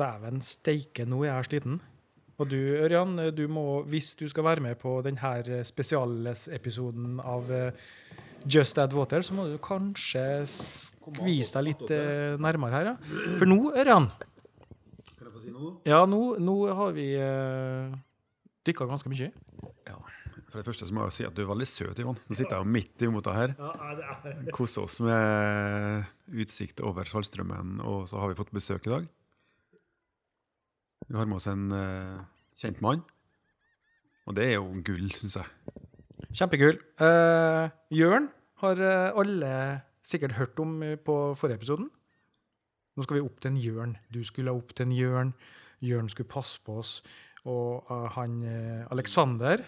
Dæven steike, nå er jeg sliten. Og du, Ørjan, du må, hvis du skal være med på denne spesialepisoden av eh, Just Add Water, så må du kanskje skvise deg litt eh, nærmere her. Ja. For nå, Ørjan Kan jeg få si noe? Ja, nå, nå har vi uh, dykka ganske mye. For det første så må jeg si at du er veldig søt, Ivan. Nå sitter jeg jo midt imot deg her. Koser oss med utsikt over Saltstraumen, og så har vi fått besøk i dag. Vi har med oss en uh, kjent mann. Og det er jo gull, syns jeg. Kjempekul. Uh, Jørn har uh, alle sikkert hørt om på forrige episoden. Nå skal vi opp til en Jørn. Du skulle opp til en Jørn. Jørn skulle passe på oss. Og han Alexander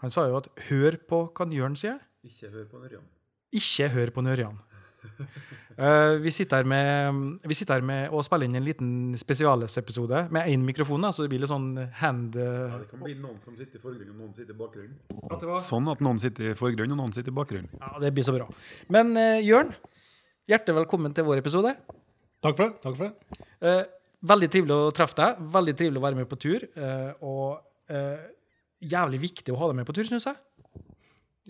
han sa jo at 'hør på hva Jørn sier'. Ikke hør på Ørjan. Ikke hør på Nørjan. Eh, vi, sitter her med, vi sitter her med å spille inn en liten spesialesepisode med én mikrofon, da, så det blir litt sånn hand... Ja, eh, det kan bli noen som sitter i forgrunnen, og noen sitter i bakgrunnen. at det var- Sånn at noen sitter i forgrunnen, og noen sitter i bakgrunnen. Ja, det blir så bra. Men uh, Jørn, hjertelig velkommen til vår episode. Takk for det. takk for det. Eh, veldig trivelig å treffe deg. Veldig trivelig å være med på tur. eh, og eh, jævlig viktig å ha deg med på tur, syns jeg.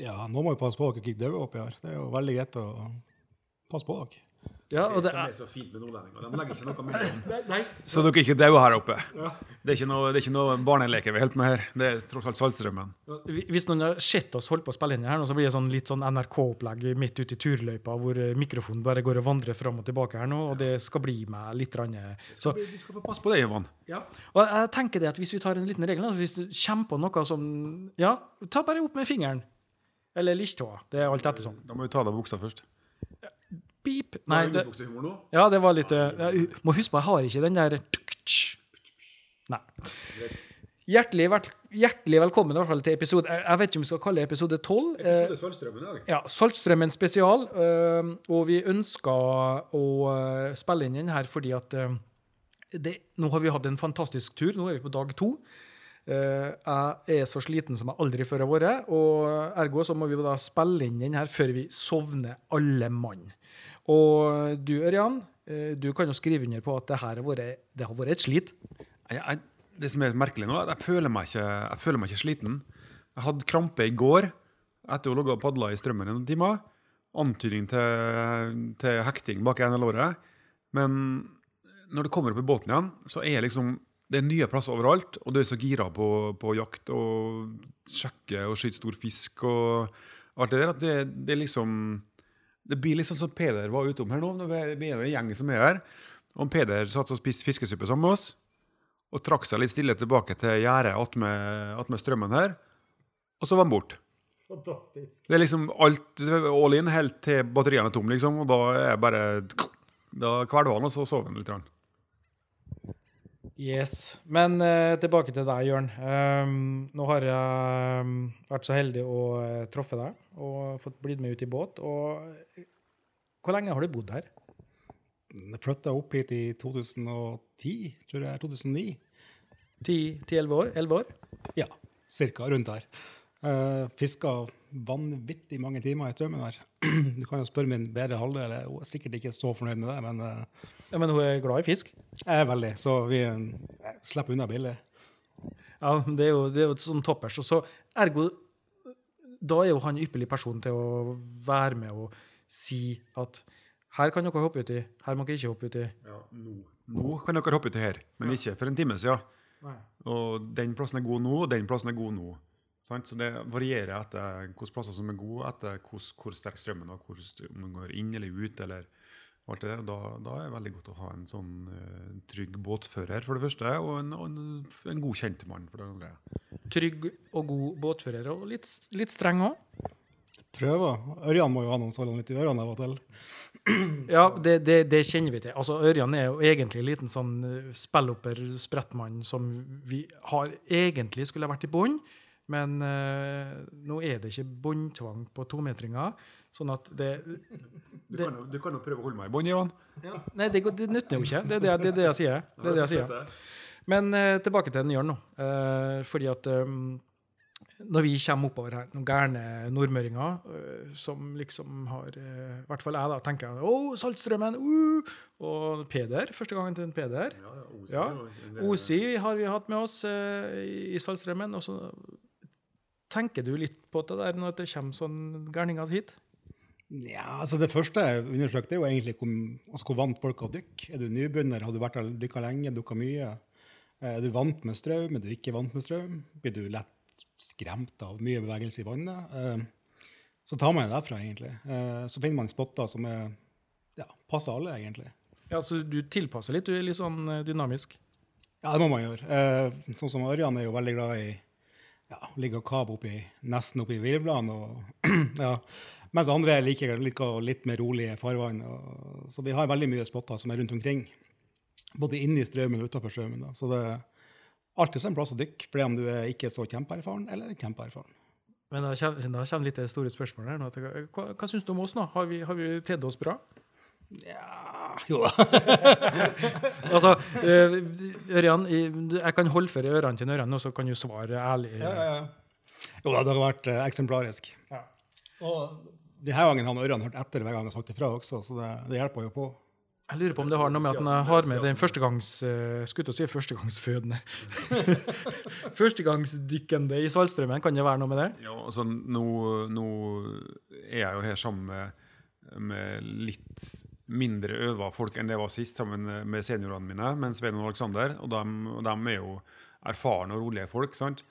Ja, Nå må vi passe på hva ikke dauer oppi her. Det er jo veldig greit å passe på dere. Ja, og det som er, så fint med nordlendinger. De legger ikke noe mellom. Så dere ikke dauer her oppe. Det er ikke noe, det er ikke noe barneleker vi holder på med her. Det er tross alt Saltstraumen. Hvis noen har sett oss holde på å spille inn her, nå, så blir det sånn litt sånn NRK-opplegg midt ute i turløypa, hvor eh, mikrofonen bare går og vandrer fram og tilbake her nå, og det skal bli med litt. rann, eh, Så, Vi skal få passe på det, Ivan. ja. Og jeg tenker det at hvis vi tar en liten regel, da, hvis du kommer på noe som Ja, ta bare opp med fingeren. Eller lilltåa. Det er alt etter sånn. Da må du ta av deg buksa først. Pip. Nei, det, Ja, det var litt eh, Jeg må huske på, jeg har ikke den der Nei. Hjertelig, hjertelig velkommen i hvert fall til episode Jeg jeg vet ikke om vi skal kalle det episode 12. Eh, Episode Saltstraumen i dag. ja, Saltstrømmen spesial. eh, og vi ønsker å spille inn den her fordi at det, Nå har vi hatt en fantastisk tur. Nå er vi på dag to. Jeg er så sliten som jeg aldri før har vært, og ergo så må vi da spille inn den her før vi sovner, alle mann. Og du, Ørjan, eh, du kan jo skrive under på at det her har vært, har vært et slit. Jeg, jeg, det som er merkelig nå, jeg føler meg ikke, jeg føler meg ikke sliten. Jeg hadde krampe i går etter å ha ligget og padla i strømmen i noen timer. Antydning til, til hekting bak ene låret. Men når det kommer opp i båten igjen, så er liksom det er nye plasser overalt, og du er så gira på, på jakt og sjekke og skyte stor fisk og alt det der, at det, det er liksom Det blir litt sånn som Peder var utom her nå. når Vi er en gjeng som er her. Og Peder satt og spiste fiskesuppe sammen med oss og trakk seg litt stille tilbake til gjerdet attmed strømmen her. Og så var han borte. Fantastisk. Det er liksom alt det all in helt til batteriene er tomme, liksom. Og da er jeg bare Da kvelva han, og så sover han litt. Yes. Men eh, tilbake til deg, Jørn. Um, nå har jeg um, vært så heldig å uh, treffe deg og fått blitt med ut i båt. Og eh, hvor lenge har du bodd her? Jeg flytta opp hit i 2010, tror jeg. 2009. 10-11 år? 11 år? Ja, cirka rundt der. Uh, Fiska vanvittig mange timer i strømmen her. Du kan jo spørre min bedre halvdel, jeg er sikkert ikke så fornøyd med det, men uh, Ja, Men hun er glad i fisk? jeg er veldig, så vi uh, slipper unna billig. Ja, det er jo, det er jo sånn toppers. Og så ergo Da er jo han ypperlig person til å være med og si at her kan dere hoppe uti, her må dere ikke hoppe uti. Ja, nå. nå kan dere hoppe uti her, men ikke for en time siden. Nei. Og den plassen er god nå, og den plassen er god nå. Sant? Så det varierer etter hvilke plasser som er gode, etter hvor, hvor sterk strømmen er, hvor om den går inn eller ut. eller alt det der. Da, da er det veldig godt å ha en sånn uh, trygg båtfører, for det første, og en, og en, en god kjentmann, for det andre. Trygg og god båtfører, og litt, litt streng òg. Prøver. Ørjan må jo ha noen sånne litt i ørene av og til. Ja, det, det, det kjenner vi til. Altså, Ørjan er jo egentlig en liten sånn eh, spelloper, sprettmann, som vi har egentlig skulle ha vært i bånd, men eh, nå er det ikke båndtvang på tometringer. Sånn at det, Du, kan jo- du kan jo prøve å holde meg i bånd, Ivan. Nei, det, det nytter jo ikke. Det er det, det, er det jeg sier. Det er det jeg sier. Men eh, tilbake til Jørn nå. Eh, fordi at eh, når vi kommer oppover her, noen gærne nordmøringer øh, som liksom har øh, I hvert fall jeg, da, tenker jeg Å, Saltstrømmen! Uh! Og Peder. Første gangen til en Peder. Ja. Osi Osi har vi hatt med oss i i Saltstraumen. Og så tenker du litt på det der når det kommer sånn gærninger hit? Ja, altså Det første jeg undersøkte, er jo egentlig hvor, altså hvor vant folk er å dykke. Er du nybegynner, har du vært der dykka lenge, dukka mye? Eh, Er du vant med strøm, er du ikke vant med strøm? Blir du lett skremt av mye bevegelse i vannet? Eh, Så tar man det derfra, egentlig. Eh, Så finner man spotter som er, ja, passer alle, egentlig. Ja, så Du tilpasser litt, du er litt sånn dynamisk? Ja, det må man gjøre. Sånn som Ørjan er jo veldig glad i ja, ligger ligge og kave oppi, nesten oppi virvlene. Og, ja. Mens andre liker, liker litt mer rolige farvann. Og, så vi har veldig mye spotter som er rundt omkring. Både inni strømmen og utafor strømmen. Da. Så det er alltid en plass å dykke, for om du er ikke så kjempeerfaren eller kjempeerfaren. Men da kommer litt det store spørsmålet her. Hva, hva syns du om oss nå? Har vi, har vi tedd oss bra? Ja, jo da. Altså, øh, Ørjan, jeg kan holde for ørene til Ørjan, og så kan du svare ærlig. Jo da, det har vært eh, eksemplarisk. Ja. Og denne gangen har Ørjan hørt etter hver gang jeg har sagt ifra også, så det, det hjelper jo på. Jeg lurer på om det har noe med at han har med den førstegangs... Uh, skulle si førstegangsfødende. Førstegangsdykkende i Svalstraumen, kan det være noe med det? Ja, altså nå, nå er jeg jo her sammen med, med litt mindre øva folk enn det var sist, sammen med seniorene mine, med Svein og Aleksander. Og de, er jo erfarne og rolige folk. sant?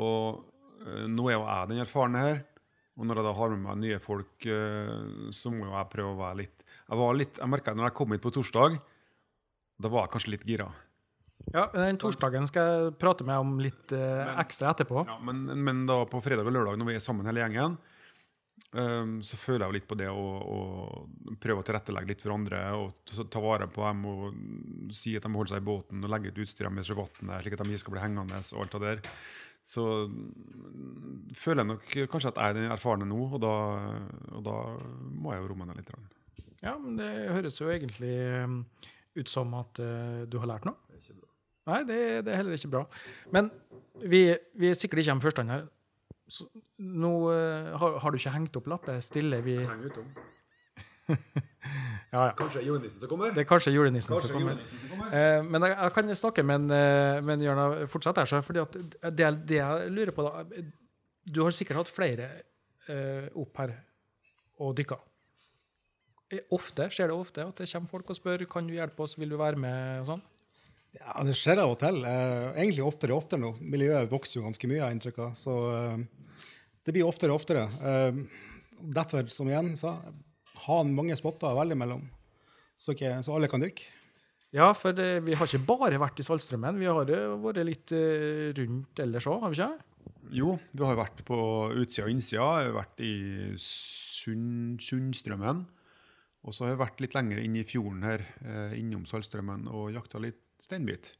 Og øh, nå er jo jeg den erfarne her. Og når jeg da har med meg nye folk, øh, så må jo jeg prøve å være litt Jeg var litt, jeg merket når jeg kom hit på torsdag, da var jeg kanskje litt gira. Ja, Den torsdagen skal jeg prate med om litt eh, ekstra etterpå. Ja, men, men da på fredag og lørdag, når vi er sammen hele gjengen, så føler jeg jo litt på det å, å prøve å tilrettelegge litt for andre og ta- ta vare på dem og si at de må holde seg i båten og legge ut utstyret med vannet, slik at de ikke skal bli hengende og alt det der. Så mm, føler jeg nok kanskje at jeg er den erfarne nå, og da, og da må jeg jo roe meg ned litt. Ja, men Det høres jo egentlig eh, ut som at uh, du har lært noe. Nei, det, det er heller ikke bra. Men vi, vi er sikkert ikke med førstestand her. Så, nå eh, har, har du ikke hengt opp lappe? stille. vi Heng utom. Ja, ja. Kanskje julenissen som kommer? Det er kanskje julenissen som kommer. julenissen som kommer? Eh, men jeg, jeg kan snakke med en, eh, med fortsatt her, så fordi at det, det jeg lurer på da Du har sikkert hatt flere eh, opp her og dykka. Eh, Ofte, Skjer det ofte at det kommer folk og spør kan du hjelpe oss, vil du være med? og sånn? Ja, det skjer av og til. Eh, egentlig oftere og oftere nå. Miljøet vokser jo ganske mye, har jeg inntrykk av. Så eh, det blir oftere og oftere. Eh, derfor, som igjen sa, ha mange spotter å velge mellom, så, ikke, så alle kan dykke. Ja, for det, vi har ikke bare vært i Saltstraumen, vi har vært litt eh, rundt ellers òg, har vi ikke? Jo, vi har vært på utsida og innsida. Vi har vært i Sund, Sundstrømmen. Og så har vi vært litt lenger inn i fjorden her, eh, innom Saltstraumen, og jakta litt steinbit.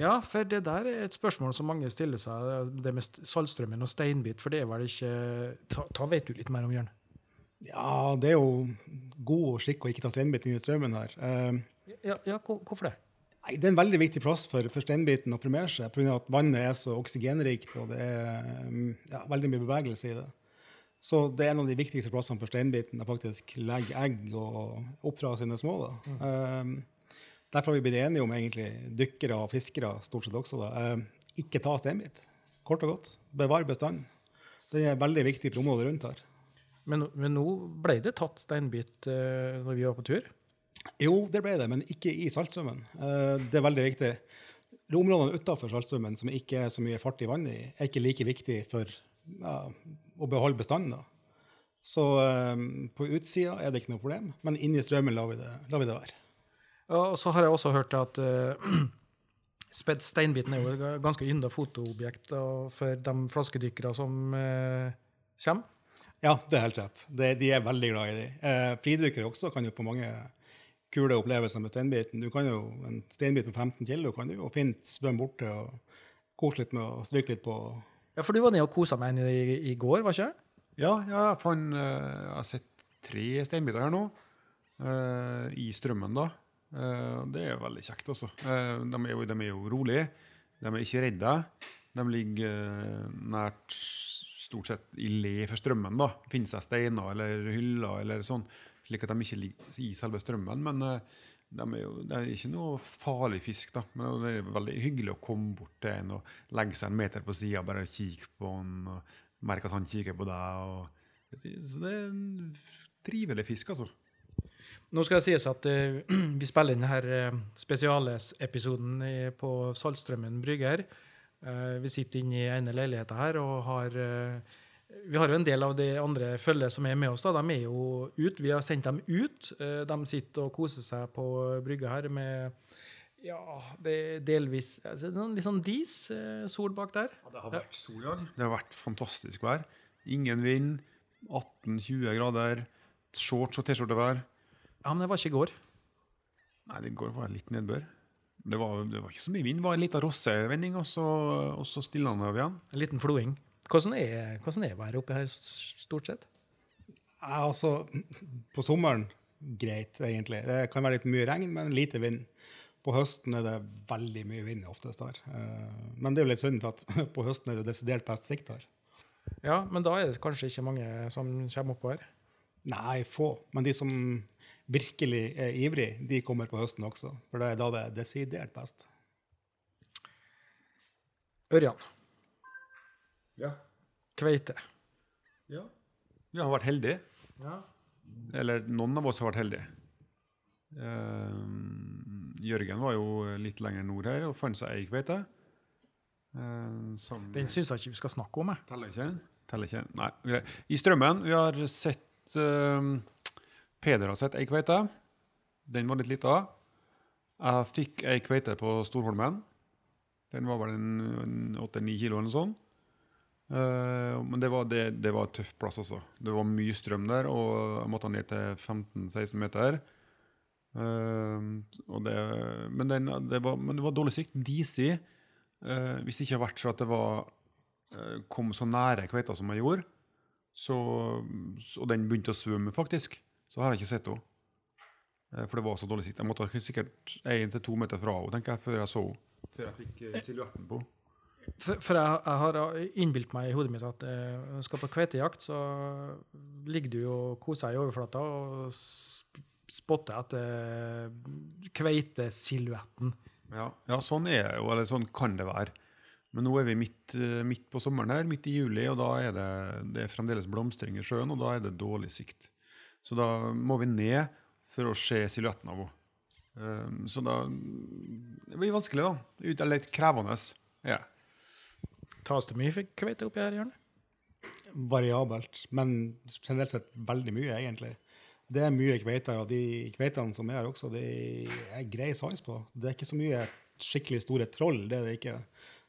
Ja, for det der er et spørsmål som mange stiller seg, det med Saltstrømmen og steinbit, for det er vel ikke Ta, ta vet du litt mer om, Jørn? Ja, det er jo god skikk å ikke ta steinbiten inn i strømmen her. Uh, Ja, ja hvorfor det? Nei, Det er en veldig viktig plass for, for steinbiten å primere seg, pga. at vannet er så oksygenrikt og det er mm, ja, veldig mye bevegelse i det. Så det er en av de viktigste plassene for steinbiten å faktisk legge egg og oppdra sine små. Da. Um, derfor har vi blitt enige om egentlig dykkere og fiskere stort sett også. Da. Um, ikke ta steinbit. Kort og godt. Bevar bestanden. Det er veldig viktig for området rundt her. Men, men nå ble det tatt steinbit uh, når vi var på tur. Jo, det ble det, men ikke i Saltstraumen. Eh, Det er veldig viktig. Områdene utafor Saltstraumen som ikke er så mye fart i vannet i, er ikke like viktig for ja, å beholde bestanden. da. Så eh, på utsida er det ikke noe problem, men inni strømmen lar vi det, lar vi det være. Og så har jeg også hørt at uh, sped steinbiten er jo et ganske ynda fotoobjekt for de flaskedykkere som uh, kommer. Ja, det er helt rett. Det, de er veldig glad i de. Eh, fridykkere også kan jo få mange kule opplevelser med steinbiten. Du kan jo, En steinbit på 15 kilo kan du jo fint svømme bort til og kose litt med og stryke litt på. Ja, for du var nede og kosa med en i, i går, var ikke det? Ja, ja jeg, fant, eh, jeg har sett tre steinbiter her nå, Uh, i strømmen. da. Eh, det er jo veldig kjekt. Eh, de, er jo, de er jo rolige, de er ikke redde. De ligger eh, nært stort sett i le for strømmen. da. Finnes det steiner eller hyller eller sånn, slik at de ikke ligger i selve strømmen. Men de er jo, det er ikke noe farlig fisk. da. Men det er veldig hyggelig å komme bort til en og legge seg en meter på sida og bare kikke på han, merke at han kikker på deg. og så det er en trivelig fisk, altså. Nå skal det sies at uh, vi spiller inn denne spesialepisoden i- på Saltstrømmen brygger. Uh, vi sitter inne i ene leiligheten her og har uh, Vi har jo en del av de andre følget som er med oss. da, De er jo ut. Vi har sendt dem ut. Eh, de sitter og koser seg på brygga her med ja, det er delvis altså, det Litt sånn dis eh, sol bak der. Det har vært sol i dag. Det har vært fantastisk vær. Ingen vind. 18-20 grader. Shorts og T-skjortevær. Ja, men det var ikke i går. Nei, det går var litt nedbør. Det var, det var ikke så mye vind. Det var en liten rossevending, og så, og så stilna det av igjen. En liten floing. Hvordan er, hvordan er været oppe her stort sett? Ja, altså, på sommeren greit, egentlig. Det kan være litt mye regn, men lite vind. På høsten er det veldig mye vind oftest her. Eh, Men det er jo litt synd, for at på høsten er det desidert best sikt her. Ja, men da er det kanskje ikke mange som kommer oppå her. Nei, få. Men de som virkelig er ivrig, de kommer på høsten også. For det er da det er desidert best. Ørjan, Ja. kveite. ja. Vi har vært heldige. Ja. Eller noen av oss har vært heldige. Uh, Jørgen var jo litt lenger nord her og fant seg ei kveite. Uh, som Den syns jeg ikke vi skal snakke om. Jeg. Teller ikke? Teller ikke? Nei. greit. I strømmen vi har sett eh, Peder har sett ei kveite. Den var litt lita. Jeg fikk ei kveite på Storholmen. Den var vel en åtte-ni kilo eller noe sånt. Uh, men det var, det, det var en tøff plass, altså. Det var mye strøm der, og jeg måtte ned til 15-16 meter. Uh, det, men, den, var, men det var dårlig sikt. Disig. Uh, hvis det ikke hadde vært for at det var eh, kom så nære kveita som jeg gjorde, så, og den begynte å svømme, faktisk, så har jeg ikke sett henne. Eh, For det var så dårlig sikt. Jeg måtte sikkert én til to meter fra henne tenker jeg, før jeg så henne. Før jeg fikk eh, silhuetten på henne. For, for jeg, jeg har innbilt meg i hodet mitt at eh, når du skal på kveitejakt, så ligger du og koser deg i overflata og sp- spotter etter kveitesilhuetten. Ja, ja, sånn er det jo, eller sånn kan det være. Men nå er vi midt, eh, midt på sommeren her, midt i juli, og da er det, det er fremdeles blomstring i sjøen, og da er det dårlig sikt. Så da må vi ned for å se silhuetten av henne. Um, så da Det blir vanskelig, da. Ut, eller litt krevende. Ja. Tas det mye kveite oppi her, Jørn? Variabelt, men generelt sett veldig mye, egentlig. Det er mye kveiter, og de kveitene som er her også, det er grei size på. Det er ikke så mye skikkelig store troll, det er det ikke.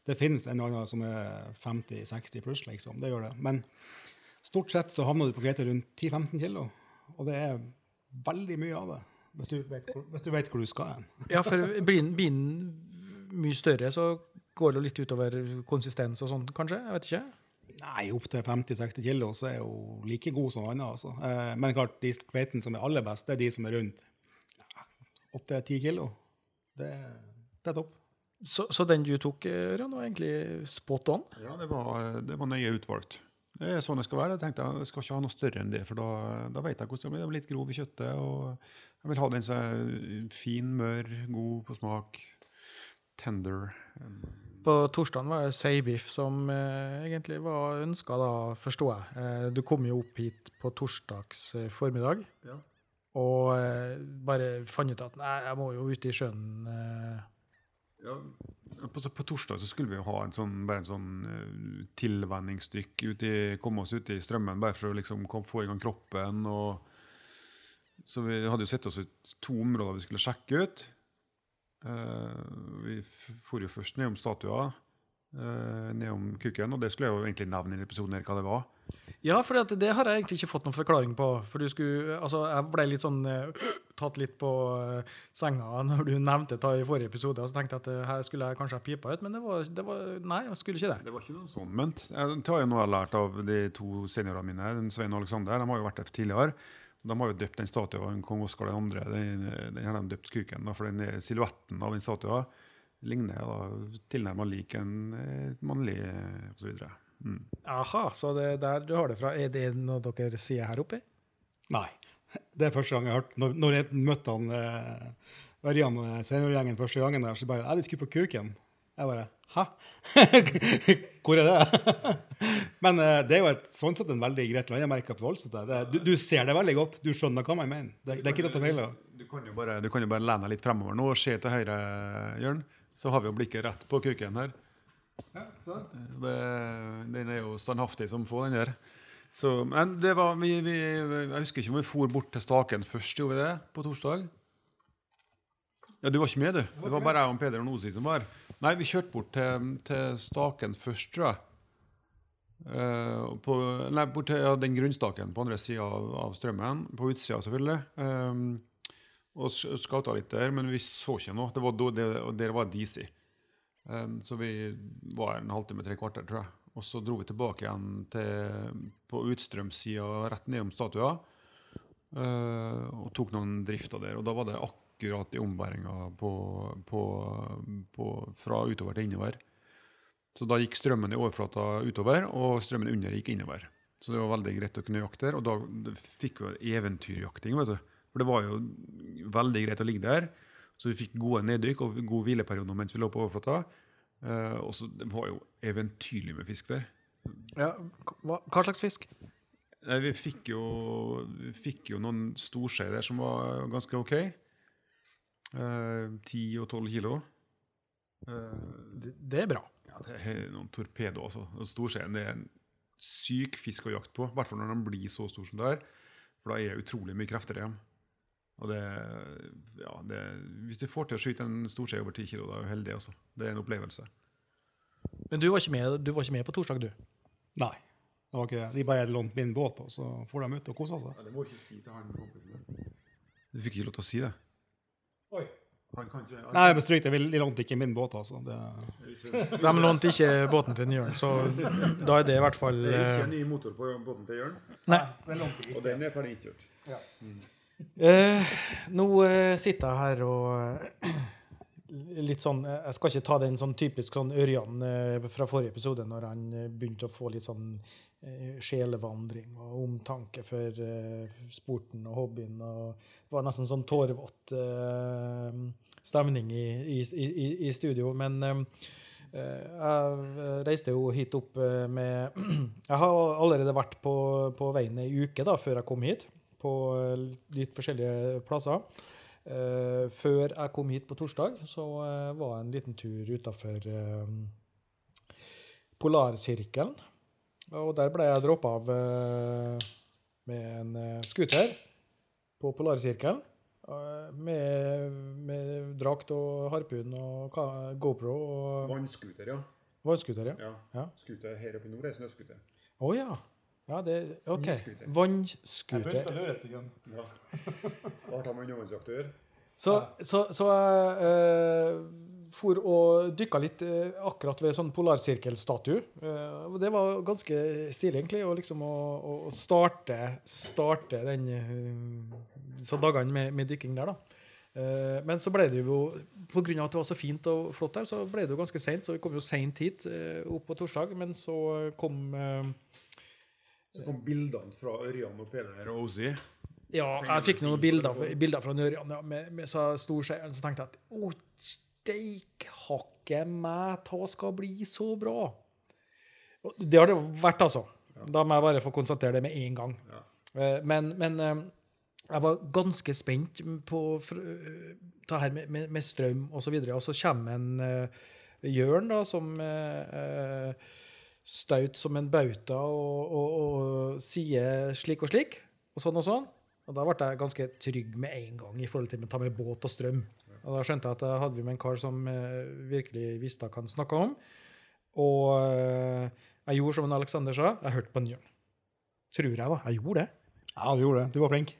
Det finnes en annen som er 50-60 pluss, liksom. Det gjør det. Men stort sett så havner du på kveite rundt 10-15 kilo, og det er veldig mye av det. Hvis du vet hvor, hvis du, vet hvor du skal hen. Ja, for blir den- mye større, så går det jo litt utover konsistens og sånt, kanskje? Jeg vet ikke. Nei, opp til 50-60 kilo så er jo like god som andre. Altså. Eh, men klart, de kveitene som er aller best, det er de som er rundt 8-10 kilo. Det, det er topp. Så, så den du tok, Ørjan, var egentlig spot on? Ja, det var, det var nøye utvalgt. Det er sånn det skal være. Jeg tenkte jeg skal ikke ha noe større enn det, for da, da vet jeg hvordan det blir. Det blir litt grov i kjøttet, og jeg vil ha den som er fin, mør, god på smak, tender. På torsdagen var det seibiff som eh, egentlig var ønska, da, forstår jeg. Eh, du kom jo opp hit på torsdags eh, formiddag Ja. og eh, bare fant ut at nei, jeg må jo ut i sjøen. Eh. Ja, på, på torsdag så skulle vi jo ha en sånn, bare en sånn uh, tilvenningsdykk. komme oss ut i strømmen, bare for å liksom få i gang kroppen. og så vi hadde jo sett oss ut to områder vi skulle sjekke ut. Uh, vi for jo først nedom statua, uh, nedom kukken, og det skulle jeg jo egentlig nevne i episoden her hva det var. Ja, for det, har jeg egentlig ikke fått noen forklaring på. For du skulle, altså, jeg ble litt sånn eh, tatt litt på eh, senga når du nevnte det i forrige episode. Og så tenkte jeg at eh, her skulle jeg kanskje ha pipa ut, men det var, det var Nei, jeg skulle ikke det. Det var ikke noe sånn ment. Det har jeg har lært av de to seniorene mine, Svein og Alexander. De har jo vært der tidligere. De har jo døpt den statuen av kong Oskar 2. Den, den har de døpt kuken, da, for den silhuetten av den statuen ligner da tilnærmet lik en eh, mannlig osv. Mm. Aha, så det er der du har det fra. Er det noe dere sier her oppe? Nei. Det er første gang jeg har hørt Når, når jeg møtte han eh, Ørjan og seniorgjengen første gangen, der, så bare 'Jeg skulle på kuken'. Jeg bare 'Hæ? Hvor er det?' Men eh, det er jo et, sånn sett en veldig greit landemerke å forholde seg til. Det- Du, du ser det veldig godt. Du skjønner hva man mener. Det, det er ikke noe å feile. Du kan jo bare, du kan jo bare lene deg litt fremover nå og se til høyre, Jørn. Så har vi jo blikket rett på kuken her. Det, den er jo standhaftig som få, den der. Så, men det var, vi, vi, jeg husker ikke om vi for bort til Staken først, gjorde vi det? På torsdag? Ja, Du var ikke med, du. Det var bare jeg og Peder og Nosi som var. Nei, vi kjørte bort til, til Staken først, tror jeg. Uh, på, nei, bort til ja, den grunnstaken på andre sida av, av strømmen. På utsida, selvfølgelig. Um, og sk- skauta litt der, men vi så ikke noe. Det var, det, der var DC. Um, så vi var en halvtime, tre kvarter, tror jeg. Og så dro vi tilbake igjen til, på utstrømssida, rett nedom statua. Uh, og tok noen drifter der. Og da var det akkurat i ombæringa fra utover til innover. Så da gikk strømmen i overflata utover, og strømmen under gikk innover. Så det var veldig greit å kunne jakte der. Og da fikk vi eventyrjakting, vet du. For det var jo veldig greit å ligge der. Så vi fikk gode neddykk og gode hvileperioder mens vi lå på overflata. Eh, og så det var jo eventyrlig med fisk der. Ja, hva, hva slags fisk? Nei, vi fikk jo, vi fikk jo noen storskjeer der som var ganske OK. Ti og tolv kilo. Eh, Det, det er bra. ja, det er noen torpedo, altså. Storskjeen er en syk fisk å jakte på. I hvert fall når den blir så stor som det er. For da er det utrolig mye krefter i dem. Og det, ja, det, hvis du får til å skyte en storskje over ti kilo, da er du heldig. altså. Det er en opplevelse. Men du var ikke med, du var ikke med på torsdag, du? Nei. Det var ikke det. De bare lånte min båt, og så får de ut og koser seg. det må ikke si til han kompisen Du fikk ikke lov til å si det. Oi. Han kan ikke Nei, jeg bestryk det. De lånte ikke min båt, altså. Det, De lånte ikke båten til Jørn, så da er det i hvert fall Det er ikke ikke ny motor på båten til Jørn, Nei. og den er ferdig innkjørt. Eh, nå eh, sitter jeg her og eh, litt sånn eh, Jeg skal ikke ta den sånn typisk sånn Ørjan eh, fra forrige episode, når han eh, begynte å få litt sånn sjelevandring og omtanke for sporten og hobbyen. og Det var nesten sånn tårevåt stemning i, i, i, i studio. Men jeg reiste jo hit opp med Jeg har allerede vært på, på veien ei uke da, før jeg kom hit, på eh, litt forskjellige plasser. Eh, før jeg kom hit på torsdag, så eh, var jeg en liten tur utafor Polarsirkelen. Og der ble jeg droppa av med en scooter på Polarsirkelen. med, med drakt og harpun og GoPro og Vannskuter, ja. vannscooter. Ja. ja. Ja. Skuter her oppe i nord er snøscooter. Å ja. Ja, det OK. Vannscooter. Vannscooter. lure et sekund. Ja. hva tar man undervannsjakt å gjøre. Så, så, så jeg eh, for og dykka litt eh, akkurat ved sånn polarsirkelstatue. Eh, det var ganske stilig, egentlig, å liksom å, å starte, starte den så dagene med, med dykking der, da. Eh, men så ble det jo, av at det var så fint og flott der, så ble det jo ganske seint. Så vi kom jo seint hit, eh, opp på torsdag. Men så kom eh, Så kom bildene fra Ørjan og Peder Rosie. Ja, jeg fikk noen bilder, bilder fra Ørjan ja, med, med så storskjeen. Så tenkte jeg at å, steikhakke meg, ta skal bli så bra. Det har det vært, altså. Da må jeg bare få konstatere det med en gang. Ja. Eh, Men, men eh, jeg var ganske spent på eh, det her med, med, med strøm osv. Og, så videre. og så kommer en uh, Jørn da, som uh, staut som en bauta og, og, og sier slik og slik, og sånn og sånn. Og da ble jeg ganske trygg med en gang i forhold til å ta med båt og strøm. Og da skjønte jeg at jeg hadde vi med en kar som eh, virkelig visste hva han snakka om. Og eh, jeg gjorde som en Alexander sa, jeg hørte på Njørn. Tror jeg, da. Jeg gjorde det. Ja, du gjorde det. Du var flink.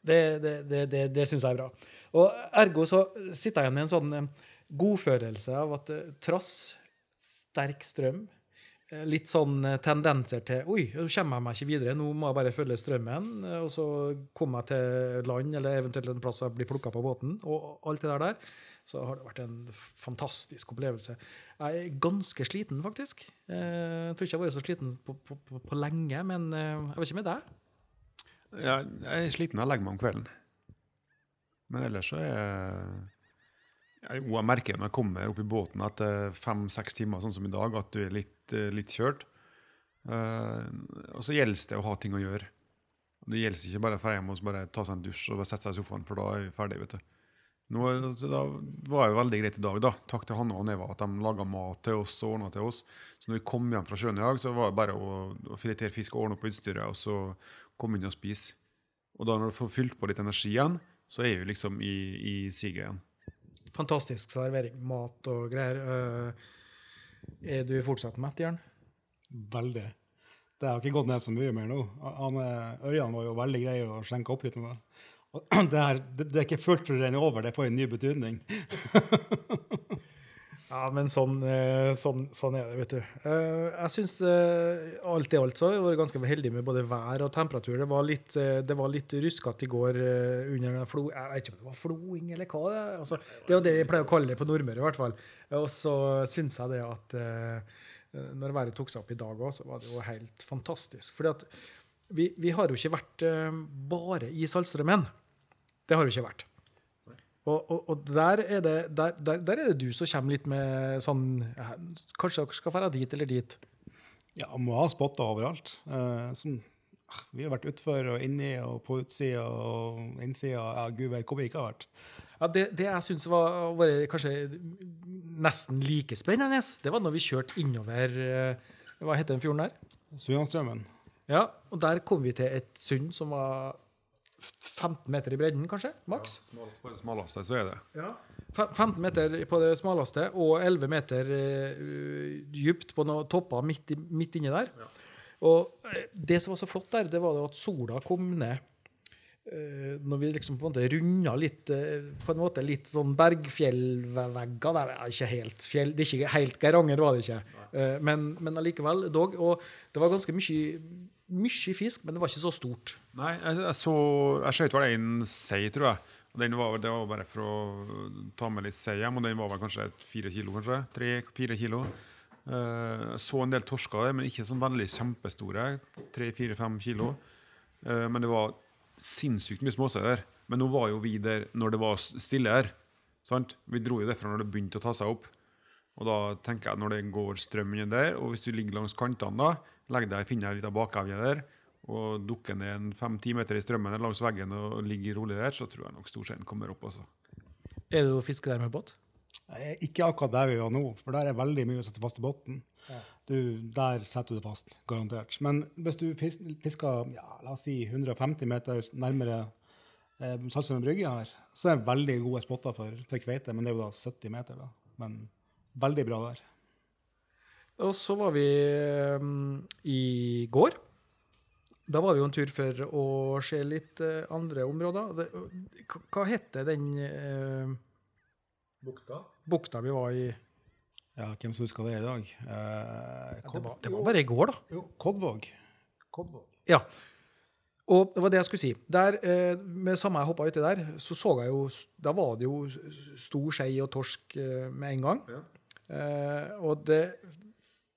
Det, det, det, det, det syns jeg er bra. Og ergo så sitter jeg igjen med en sånn eh, godfølelse av at trass sterk strøm, litt sånn eh, tendenser til Oi, nå kommer jeg meg ikke videre, nå må jeg bare følge strømmen. eh, Og så komme jeg til land, eller eventuelt en plass jeg blir plukka på båten, og alt det der der. så har det vært en fantastisk opplevelse. Jeg er ganske sliten, faktisk. Eh, Jeg tror ikke jeg har vært så sliten på, på, på, på lenge, men eh, jeg vet ikke med deg. Ja, jeg er sliten, jeg legger meg om kvelden. Men ellers så er jeg, jo, jeg merker når jeg kommer opp i båten etter fem-seks timer, sånn som i dag, at du er litt, eh, litt kjørt. Uh, og så gjelder det å ha ting å gjøre. Det gjelder ikke bare dra hjem og bare ta seg en dusj og sette seg i sofaen, for da er vi ferdig, vet du. Nå, da var jo veldig greit i dag, da. Takk til Hanne og Neva at de laga mat til oss og ordna til oss. Så når vi kom hjem fra sjøen i dag, så var det bare å, å filetere fisk og ordne opp utstyret, og så komme inn og spise. Og da når du får fylt på litt energi igjen, så er vi liksom i, i siget igjen. Fantastisk servering, mat og greier. Eh, Er du fortsatt mett, Jørn? Veldig. Det har ikke gått ned så mye mer nå. Han, eh, Ørjan var jo veldig grei å skjenke opp litt med. Det, her, det, det er ikke fullt for å renne over, det får en ny betydning. Ja, men sånn, eh, sånn, sånn er det, vet du. Eh, Jeg syns alt i alt så jeg vært ganske heldig med både vær og temperatur. Det var litt, eh, det var litt ruskete i går eh, under den flo... Jeg vet ikke om det var floing eller hva. Det. Altså, det er jo det vi pleier å kalle det på Nordmøre, i hvert fall. Og så syns jeg det at eh, når været tok seg opp i dag òg, så var det jo helt fantastisk. Fordi at vi, vi har jo ikke vært eh, bare i Saltstraumen. Det har jo ikke vært. Og, og, og der, er det, der, der, der er det du som kommer litt med sånn Kanskje dere skal dra dit eller dit? Ja, må ha spotter overalt. Eh, som, ah, vi har vært utfor og inni og på utsida og innsida. Ja, gud vet hvor vi ikke har vært. Ja, Det, det jeg syns var, var kanskje nesten like spennende, det var når vi kjørte innover eh, Hva heter den fjorden der? Sujanstrømmen. Ja, og der kom vi til et sund som var 15 meter i bredden, kanskje? Maks? Ja, På det smaleste så er det. Ja. 15 meter på det smaleste og 11 meter uh, dypt på noen topper midt, midt inni der. Og eh, det som var så flott der, det var at sola kom ned uh, når vi liksom på en måte runda litt uh, på en måte litt sånn bergfjellvegger der, er ikke helt fjell, det er ikke helt Geiranger, var det ikke. Eh, men, men allikevel, dog. Og det var ganske mye, mye fisk, men det var ikke så stort. Nei, jeg, jeg så Jeg skjøt vel en sei, tror jeg. Og den var, det var bare for å ta med litt sei hjem, og den var vel kanskje fire kilo, kanskje? Tre-fire kilo. Uh, så en del torsker der, men ikke sånn veldig kjempestore. Tre-fire-fem kilo. Uh, men det var sinnssykt mye småsei der. Men nå var jo vi der når det var stille her. Sant? Vi dro jo derfra når det begynte å ta seg opp. Og da tenker jeg når det går strøm under der, og hvis du ligger langs kantene da, legg deg, finner deg litt av bakevje der, og dukker ned en fem-ti meter i strømmen langs veggen og ligger rolig der, så tror jeg nok storseien kommer opp. altså. Er du å fiske der med båt? Ikke akkurat der vi var nå, for der er veldig mye å sette fast i bunnen. Du, der setter du det fast, garantert. Men hvis du fisker ja, la oss si 150 meter nærmere eh, Saltstraumen brygge her, så er det veldig gode spotter for, for kveite, men det er jo da 70 meter. da. Men veldig bra der. Og så var vi um, i går. Da var vi jo en tur for å se litt uh, andre områder. Det, hva- hva heter den uh, bukta vi var i? Ja, hvem som husker det i dag? Eh, Det var, det var bare i går, da. Jo, Kodvåg. Kodvåg. Ja. Og det var det jeg skulle si. Der, med samme jeg hoppa uti der, så så jeg jo Da var det jo stor skei og torsk med en gang. Eh, og det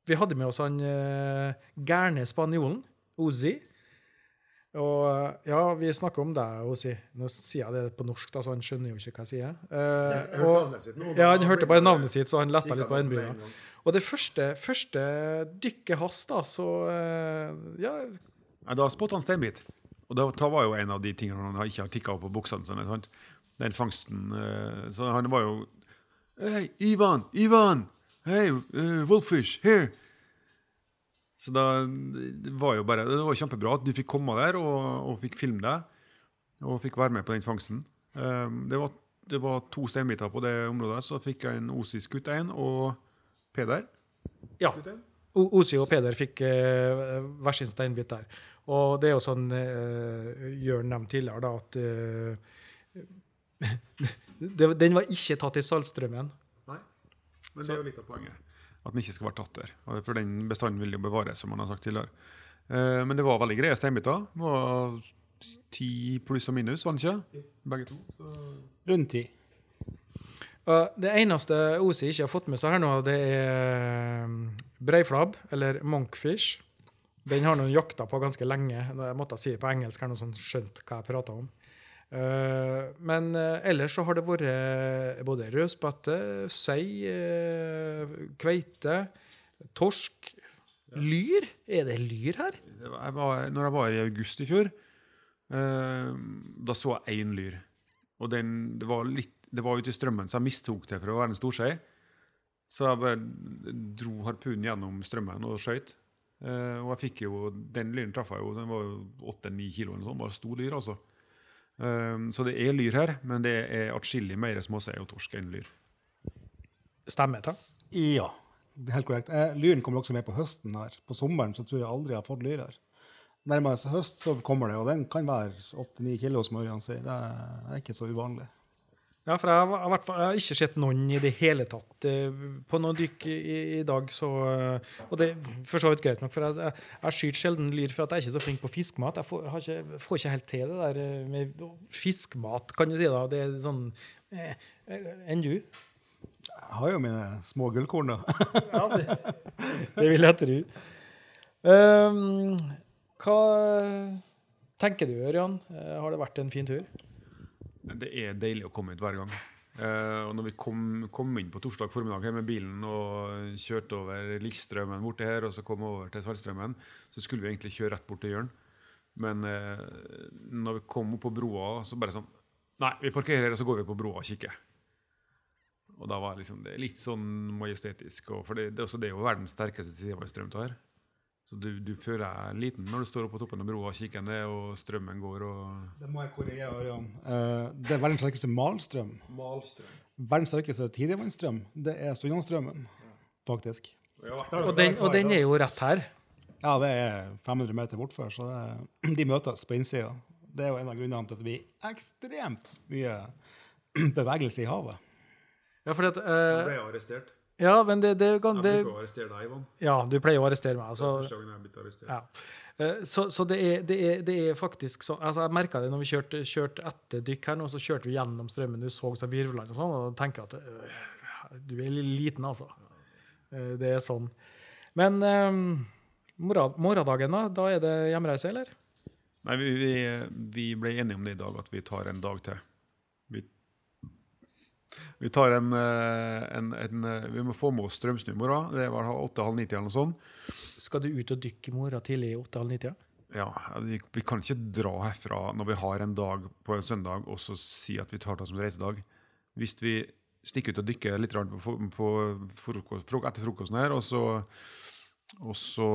Vi hadde med oss han eh, gærne spanjolen, Ozi. Og eh, ja, vi snakker om deg, Ozi, Nå sier jeg det på norsk, da, så han skjønner jo ikke hva jeg sier. Eh, og, ja, han hørte bare navnet sitt, så han letta litt på øyenbryna. Og det første, første dykket hans, da, så eh, Ja, Da spotta han steinbit. Og det var- jo en av de tingene han ikke har tikka opp på buksene sine. Den fangsten. eh, Så han var jo Hei, Ivan! Ivan! Hei, uh, Wolfish, here! Så da det var jo bare Det var kjempebra at du fikk komme der og, og fikk filme deg. Og fikk være med på den fangsten. Um, det, var, det var to steinbiter på det området. Så fikk jeg en Osi skutt én, og Peder. Ja. O- Osi og Peder fikk uh, hver sin steinbit der. Og det er jo sånn uh, Jørn nevnte tidligere, da, at eh, det, den var ikke tatt i Saltstraumen. Nei. Men det er jo litt av poenget. At den ikke skal være tatt der. For den bestanden vil jo bevares, som man har sagt tidligere. Eh, men det var veldig greie steinbiter. Det var ti pluss og minus, var det ikke? Begge to. Så. Rundt ti. Og det eneste Osi ikke har fått med seg her nå, det er um, breiflabb, eller monkfish. Den har han jakta på ganske lenge. Jeg måtte si det på engelsk, her, noe sånn skjønt hva jeg prata om. Eh, men eh, ellers så har det vært eh, både rødspette, sei, kveite, torsk, lyr. Er det lyr her? Jeg var, når jeg var i august i fjor, da så jeg én lyr. Og den, det var litt det var ute i strømmen, så jeg mistok det for å være en storsei. Så jeg bare dro harpunen gjennom strømmen og skøyt. Og jeg fikk jo, Den lyren traff jeg jo, den var jo åtte-ni kilo, eller noe sånt, bare stor lyr, altså. Eh, så det er lyr her, men det er atskillig mer småsei og torsk enn lyr. Stemmer det? Ja, det er helt korrekt. Eh, lyren kommer også med på høsten her. På sommeren så tror jeg aldri jeg har fått lyr her. Nærmere høst så kommer det, og den kan være 8-9 kilo, smør. Det er ikke så uvanlig. Ja, for jeg har, i hvert fall, jeg har ikke sett noen i det hele tatt eh, på noen dykk i, i dag. Så, eh, og det er for så vidt greit nok, for jeg, jeg, jeg skyter sjelden lyr for at jeg er ikke så flink på fiskmat. Jeg får, har ikke, får ikke helt til det der eh, med fiskmat, kan du si. da. Det er sånn eh, Enn du? Jeg har jo mine små gullkorn, da. Ja, det, det vil jeg tro. Um, hva tenker du, Ørjan? Har det vært en fin tur? Det er deilig å komme ut hver gang. Uh, og når vi kom, kom inn på torsdag formiddag med bilen og kjørte over Lillestrømmen borti her, og så kom over til Saltstraumen, så skulle vi egentlig kjøre rett bort til Jørn. Men uh, når vi kom opp på broa, så bare sånn Nei, vi parkerer her, og så går vi på broa og kikker. Og da var liksom, det litt sånn majestetisk. For det, det, det er jo verdens sterkeste sidevannsstrøm av her. Så du, du føler deg liten når du står oppe på toppen av broa og kikker ned, og strømmen går og Det må jeg korrigere, Ørjan. Uh, det er verdens sterkeste malstrøm. Malstrøm. Verdens sterkeste tidevannsstrøm, det er Sunnlandsstrømmen, faktisk. Og den, og den er jo rett her. Ja, det er 500 meter bortfor, så det, de møtes på innsida. Det er jo en av grunnene til at det blir ekstremt mye bevegelse i havet. Ja, fordi at, Uh, eh, ble arrestert. Ja, men det, det, kan- det Jeg bruker å arrestere deg, Ivan. Ja, du pleier å arrestere meg. Så Altså, første gangen jeg blitt ja. Eh, Så, så det, er, det, er, det er faktisk så altså Jeg merka det når vi kjørte, kjørte etter dykk her nå, så kjørte vi gjennom strømmen, du så så virvlene og sånn, og da tenker jeg at øh, du er litt liten, altså. Eh, Det er sånn. Men um, morgendagen, da? Da er det hjemreise, eller? Nei, vi, vi, vi ble enige om det i dag, at vi tar en dag til. Vi, tar en, eh, en, en eh, Vi må få med oss strømsnu Da. Det var åtte-halv ni-tida eller noe sånt. Skal du ut og dykke i morgen tidlig i åtte-halv ni-tida? Ja, vi, vi kan ikke dra herfra når vi har en dag på en søndag og så si at vi tar det som reisedag. Hvis vi stikker ut og dykker litt på, på frokost, frok- etter frokosten her, og så, og så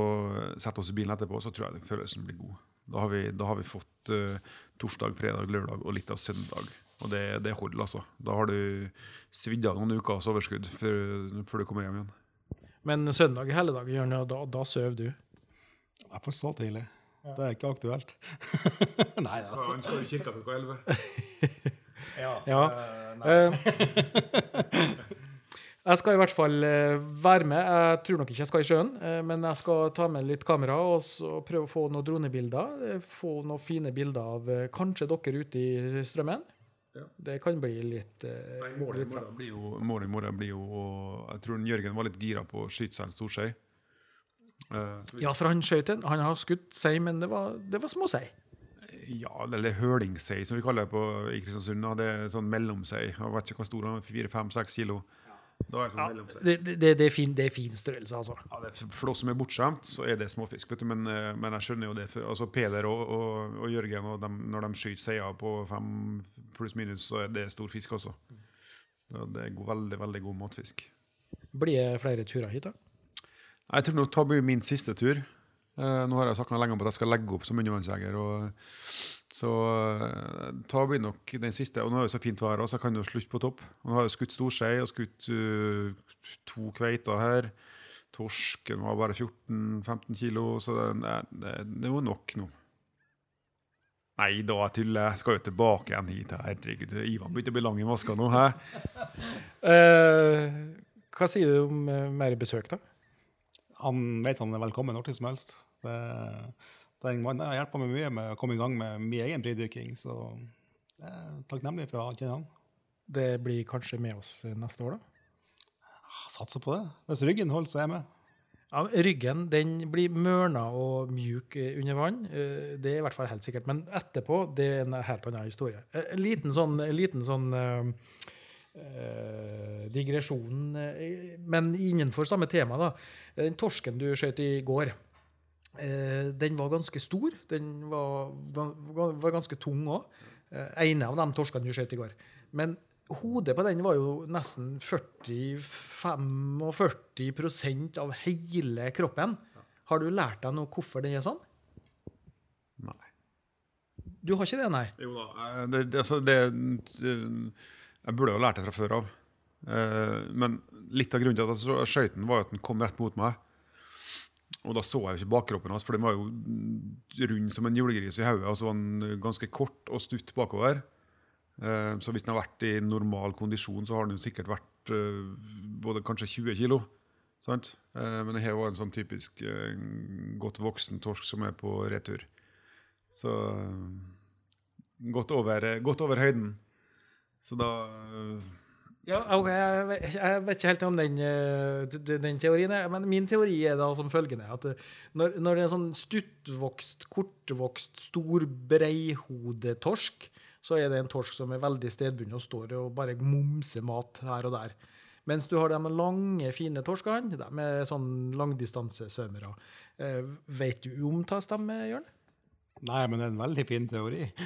setter oss i bilen etterpå, så tror jeg følelsen blir god. Da har vi, da har vi fått uh, torsdag, fredag, lørdag og litt av søndag. Og det, det holder, altså. Da har du svidd av noen ukers overskudd før, før du kommer hjem igjen. Men søndag er helligdag, Jørn, og da, da sover du. I hvert fall så tidlig. Det er ikke aktuelt. Nei, altså. Han skal i kirka klokka elleve. Ja. Eh, jeg skal i hvert fall eh, være med. Jeg tror nok ikke jeg skal i sjøen, men jeg skal ta med litt kamera og så prøve å få noen dronebilder. Få noen fine bilder av kanskje dere ute i strømmen. Ja. Det kan bli litt, eh, Nei, målet i morgen blir jo, målet blir jo Jeg tror Jørgen var litt gira på å skyte seg en stor sei. Uh, Ja, for han skjøt en. Han har skutt sei, men det var, det var småsei. ja, eller hølingsei, som vi kaller det på, i Kristiansund. Det er sånn mellomsei. Jeg vet ikke hvor stor han er. Fire, fem, seks kilo. Er sånn ja, Det, det, det, er fin, det er fin størrelse, altså. Ja, det, er- for oss som er bortskjemt, så er det småfisk. vet du, Men, eh, men jeg skjønner jo det. For, altså Peder og, og, og Jørgen, og dem, når de skyter seier på fem pluss minus, så er det stor fisk også. Ja, det er god, veldig, veldig god matfisk. Blir det flere turer hit, da? Jeg tror nok det blir min siste tur. Eh, nå har jeg sagt noe lenge om at jeg skal legge opp som undervannsjeger. Så uh, ta blir nok den siste. Og nå er det så fint vær, så jeg kan jo slutte på topp. Og nå har jeg skutt storskei og skutt uh, to kveiter her. Torsken var bare 14-15 kilo, så det, det, det, det var nok nå. Nei da, jeg tuller. Jeg skal jo tilbake igjen hit. Herregud, Ivan begynte å bli lang i maska nå. Hæ? Uh, hva sier du om uh, mer besøk, da? Han vet han er velkommen når som helst. Det, den mannen har hjulpet meg mye med å komme i gang med min egen fridykking, så jeg er takknemlig for å kjenne han. det blir kanskje med oss neste år, da? Jeg satser på det. Hvis ryggen holder, så er jeg med. Ja, ryggen den blir mørna og mjuk under vann. eh, Det er i hvert fall helt sikkert. Men etterpå det er en helt annen historie. Eh, En liten sånn, en liten sånn eh, digresjon, men innenfor samme tema. da. Den torsken du skjøt i går, den var ganske stor. Den var, var, var ganske tung òg. En av de torskene du skjøt i går. Men hodet på den var jo nesten 40-45 av hele kroppen. Har du lært deg noe hvorfor den er sånn? Nei. Du har ikke det, nei? Jo da. eh, Det, det, altså, det, jeg burde jo lært det fra før av. Eh, men litt av grunnen til at jeg skøyt den, var at den kom rett mot meg. Og da så jeg jo ikke bakkroppen hans, for den var jo rund som en julegris i hodet. Og så var den ganske kort og stutt bakover. Eh, så hvis den har vært i normal kondisjon, så har den jo sikkert vært eh, både kanskje 20 kilo. Sant? Eh, men det her var en sånn typisk godt voksen torsk som er på retur. Så godt over, godt over høyden. Så da Ja, okay, jeg, vet- ikke helt om den, eh, den teorien, er, men min teori er da som følgende at eh, når, når det er en sånn stuttvokst, kortvokst, stor breihodetorsk, så er det en torsk som er veldig stedbunden og står og bare momser mat her og der. Mens du har de lange, fine torskene, de med sånn langdistansesvømmere. Eh, vet du om hva stemmer, Jørn? Nei, men det er en veldig fin teori.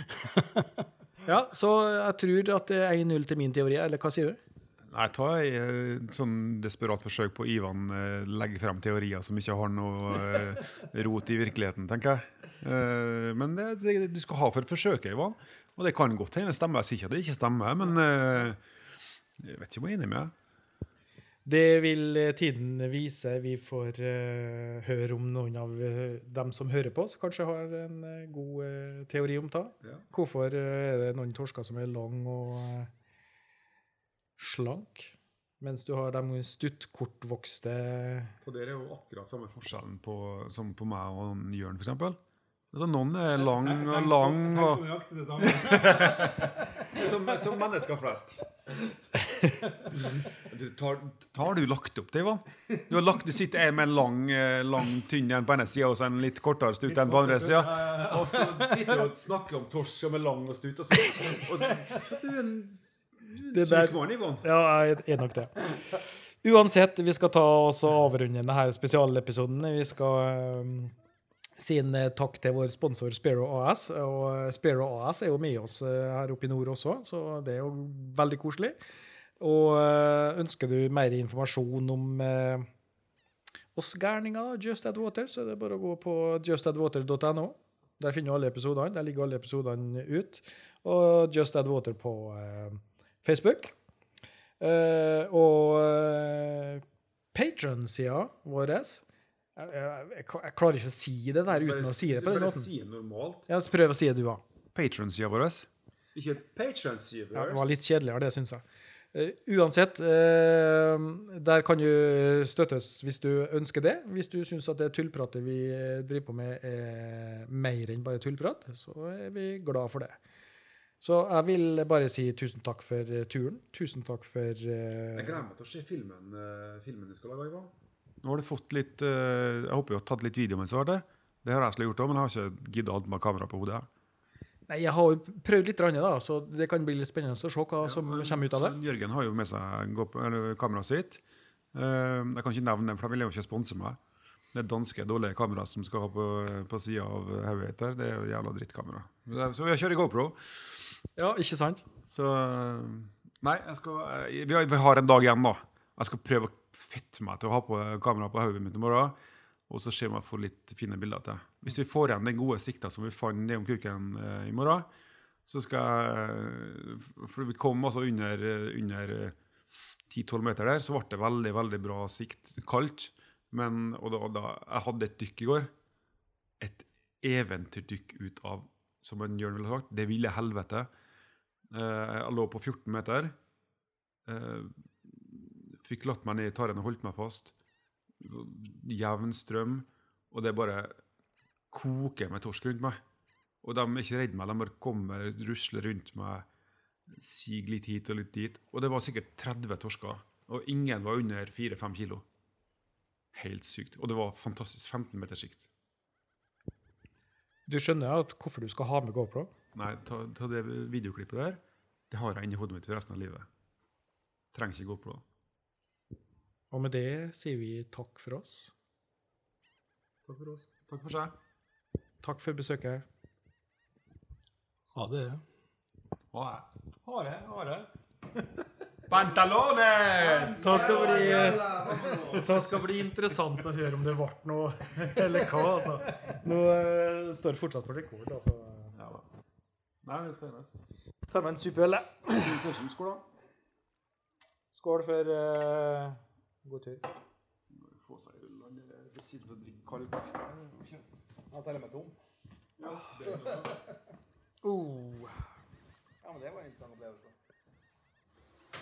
Ja, så jeg tror at det er 1-0 til min teori, eller hva sier du? Nei, tar ei eh, sånn desperat forsøk på Ivan legger legge frem teorier som ikke har noe eh, rot i virkeligheten, tenker jeg. Eh, men det, det, du skal ha for forsøket, Ivan. Og det kan godt hende stemmer. Jeg sier ikke at det ikke stemmer, men eh, jeg vet ikke om jeg er enig med deg. Det vil eh, tiden vise. Vi får uh, høre om noen av uh, dem som hører på, som kanskje har en uh, god eh, teori om det. Ja. Hvorfor eh, er det noen torsker som er lang og eh, slank, mens du har de stuttkortvokste Og det er jo akkurat samme forskjellen på, som på meg og Jørn, eksempel. Altså, noen er lang og lang og som, som mennesker flest. Du, tar, tar du lagt opp det, Ivan? Du har lagt, du sitter med en lang, eh, lang tynn en på ene sida og så en litt kortere stutt enn på andre sida. Og så sitter du og snakker om torsk som er lang og stutt. Og så, og så, du en Det der- syk. Ja, jeg er nok det. Uansett, vi skal ta oss og avrunde denne spesialepisoden. Vi skal um, si en eh, takk til vår sponsor Spiro AS. Og eh, AS er jo med oss her oppe i nord også, så det er jo veldig koselig. Og ønsker du mer informasjon om eh, oss gærninger, Just Add Water, så er det bare å gå på justadwater.no. Der finner du alle episodene. Der ligger alle episodene ut. Og Just Add Water på eh, Facebook. Uh, og uh, Patron-sida vår jeg, jeg, jeg, jeg klarer ikke å si det der uten å si det på den måten. si det normalt. Ja, prøv å si det, du òg. Patron-sida vår. Ikke Patron-sida Ja, det var litt kjedeligere, det syns jeg. Uh, uansett, uh, der kan du støttes hvis du ønsker det. Hvis du syns at det tullpratet vi eh, driver på med, er mer enn bare tullprat, så er vi glad for det. Så jeg vil bare si tusen takk for eh, turen. Tusen takk for uh, Jeg gleder meg til å se filmen, uh, filmen du skal lage. Ivan. Nå har du fått litt uh, Jeg håper du har tatt litt video mens du har vært der. Det har jeg slik gjort òg, men jeg har ikke giddet alt med kamera på hodet. Nei, jeg har jo prøvd litt, da, så det kan bli litt spennende å se hva som kommer ut av det. Jørgen har jo med seg gå på- eller kameraet sitt. Eh, jeg kan ikke nevne det, for de vil jo ikke sponse meg. Det danske dårlige kameraet som skal ha på, på sida av hodet her. Det er jo jævla drittkamera. Så vi kjører GoPro. Ja, ikke sant? Så Nei, jeg skal, eh, vi, har, vi har en dag igjen, da. Jeg skal prøve å fette meg til å ha på kamera på hodet mitt i morgen. Og så ser vi om jeg får litt fine bilder til. Hvis vi får igjen den gode sikta som vi fant ned om kuken eh, i morgen, så skal jeg For vi kom altså under, eh, under eh, 10-12 meter der, så ble det veldig, veldig bra sikt. Kaldt. Men og da, da, Jeg hadde et dykk i går. Et eventyrdykk ut av, som en Jørn ville sagt, det ville helvete. Eh, jeg lå på 14 meter. Eh, fikk latt meg ned i tarren og holdt meg fast. Jevn strøm. Og det bare koker med torsk rundt meg. Og de er ikke redd meg, de bare kommer, rusler rundt meg. sig litt hit og litt dit. Og det var sikkert 30 torsker. Og ingen var under 4-5 kilo. Helt sykt. Og det var fantastisk. 15 meters sikt. Du skjønner at hvorfor du skal ha med GoPro? Nei, ta, ta det videoklippet der. Det har jeg inni hodet mitt for resten av livet. Trenger ikke GoPro. Og med det sier vi takk for oss. Takk for oss. Takk for seg. Takk for besøket. Ha det Ha det. Ha det. Ha det. Pantalones! Det skal bli, det skal bli interessant å høre om det ble noe, eller hva. Altså. Nå eh, står det fortsatt på rekord. Altså. Ja da. Nei, det er spennende. Ta med en superøl, jeg. Skål, da. Skål for uh, god tur. Få seg øl. Han sitte og drikke kald kaffe. Jeg teller meg tom. Oh. Ja, men det var en interessant opplevelse.